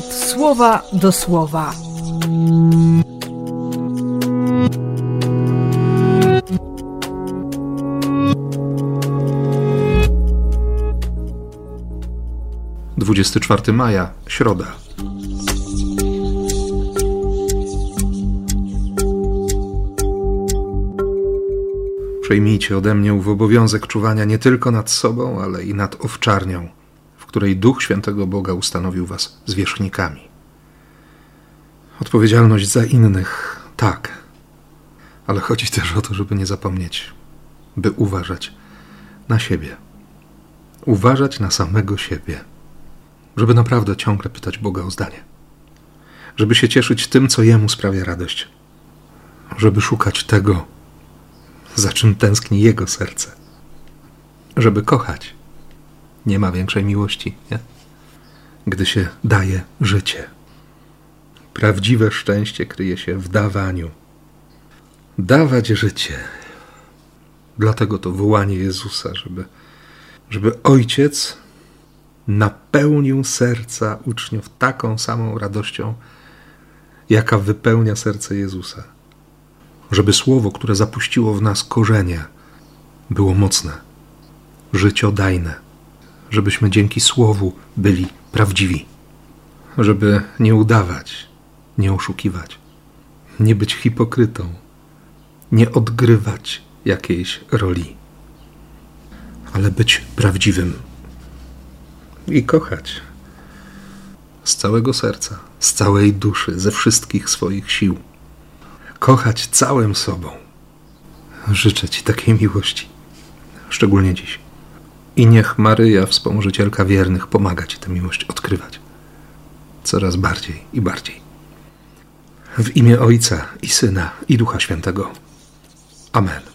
słowa do słowa. Dwudziesty czwarty maja, środa. Przejmijcie ode mnie obowiązek czuwania nie tylko nad sobą, ale i nad owczarnią, której Duch Świętego Boga ustanowił was zwierzchnikami. Odpowiedzialność za innych, tak, ale chodzi też o to, żeby nie zapomnieć, by uważać na siebie. Uważać na samego siebie, żeby naprawdę ciągle pytać Boga o zdanie, żeby się cieszyć tym, co Jemu sprawia radość, żeby szukać tego, za czym tęskni jego serce. Żeby kochać, nie ma większej miłości, nie? Gdy się daje życie. Prawdziwe szczęście kryje się w dawaniu. Dawać życie. Dlatego to wołanie Jezusa, żeby, żeby Ojciec napełnił serca uczniów taką samą radością, jaka wypełnia serce Jezusa żeby słowo, które zapuściło w nas korzenie, było mocne, życiodajne, żebyśmy dzięki słowu byli prawdziwi, żeby nie udawać, nie oszukiwać, nie być hipokrytą, nie odgrywać jakiejś roli, ale być prawdziwym i kochać z całego serca, z całej duszy, ze wszystkich swoich sił kochać całym sobą. Życzę Ci takiej miłości, szczególnie dziś. I niech Maryja, wspomożycielka wiernych, pomaga Ci tę miłość odkrywać coraz bardziej i bardziej. W imię Ojca i Syna i Ducha Świętego. Amen.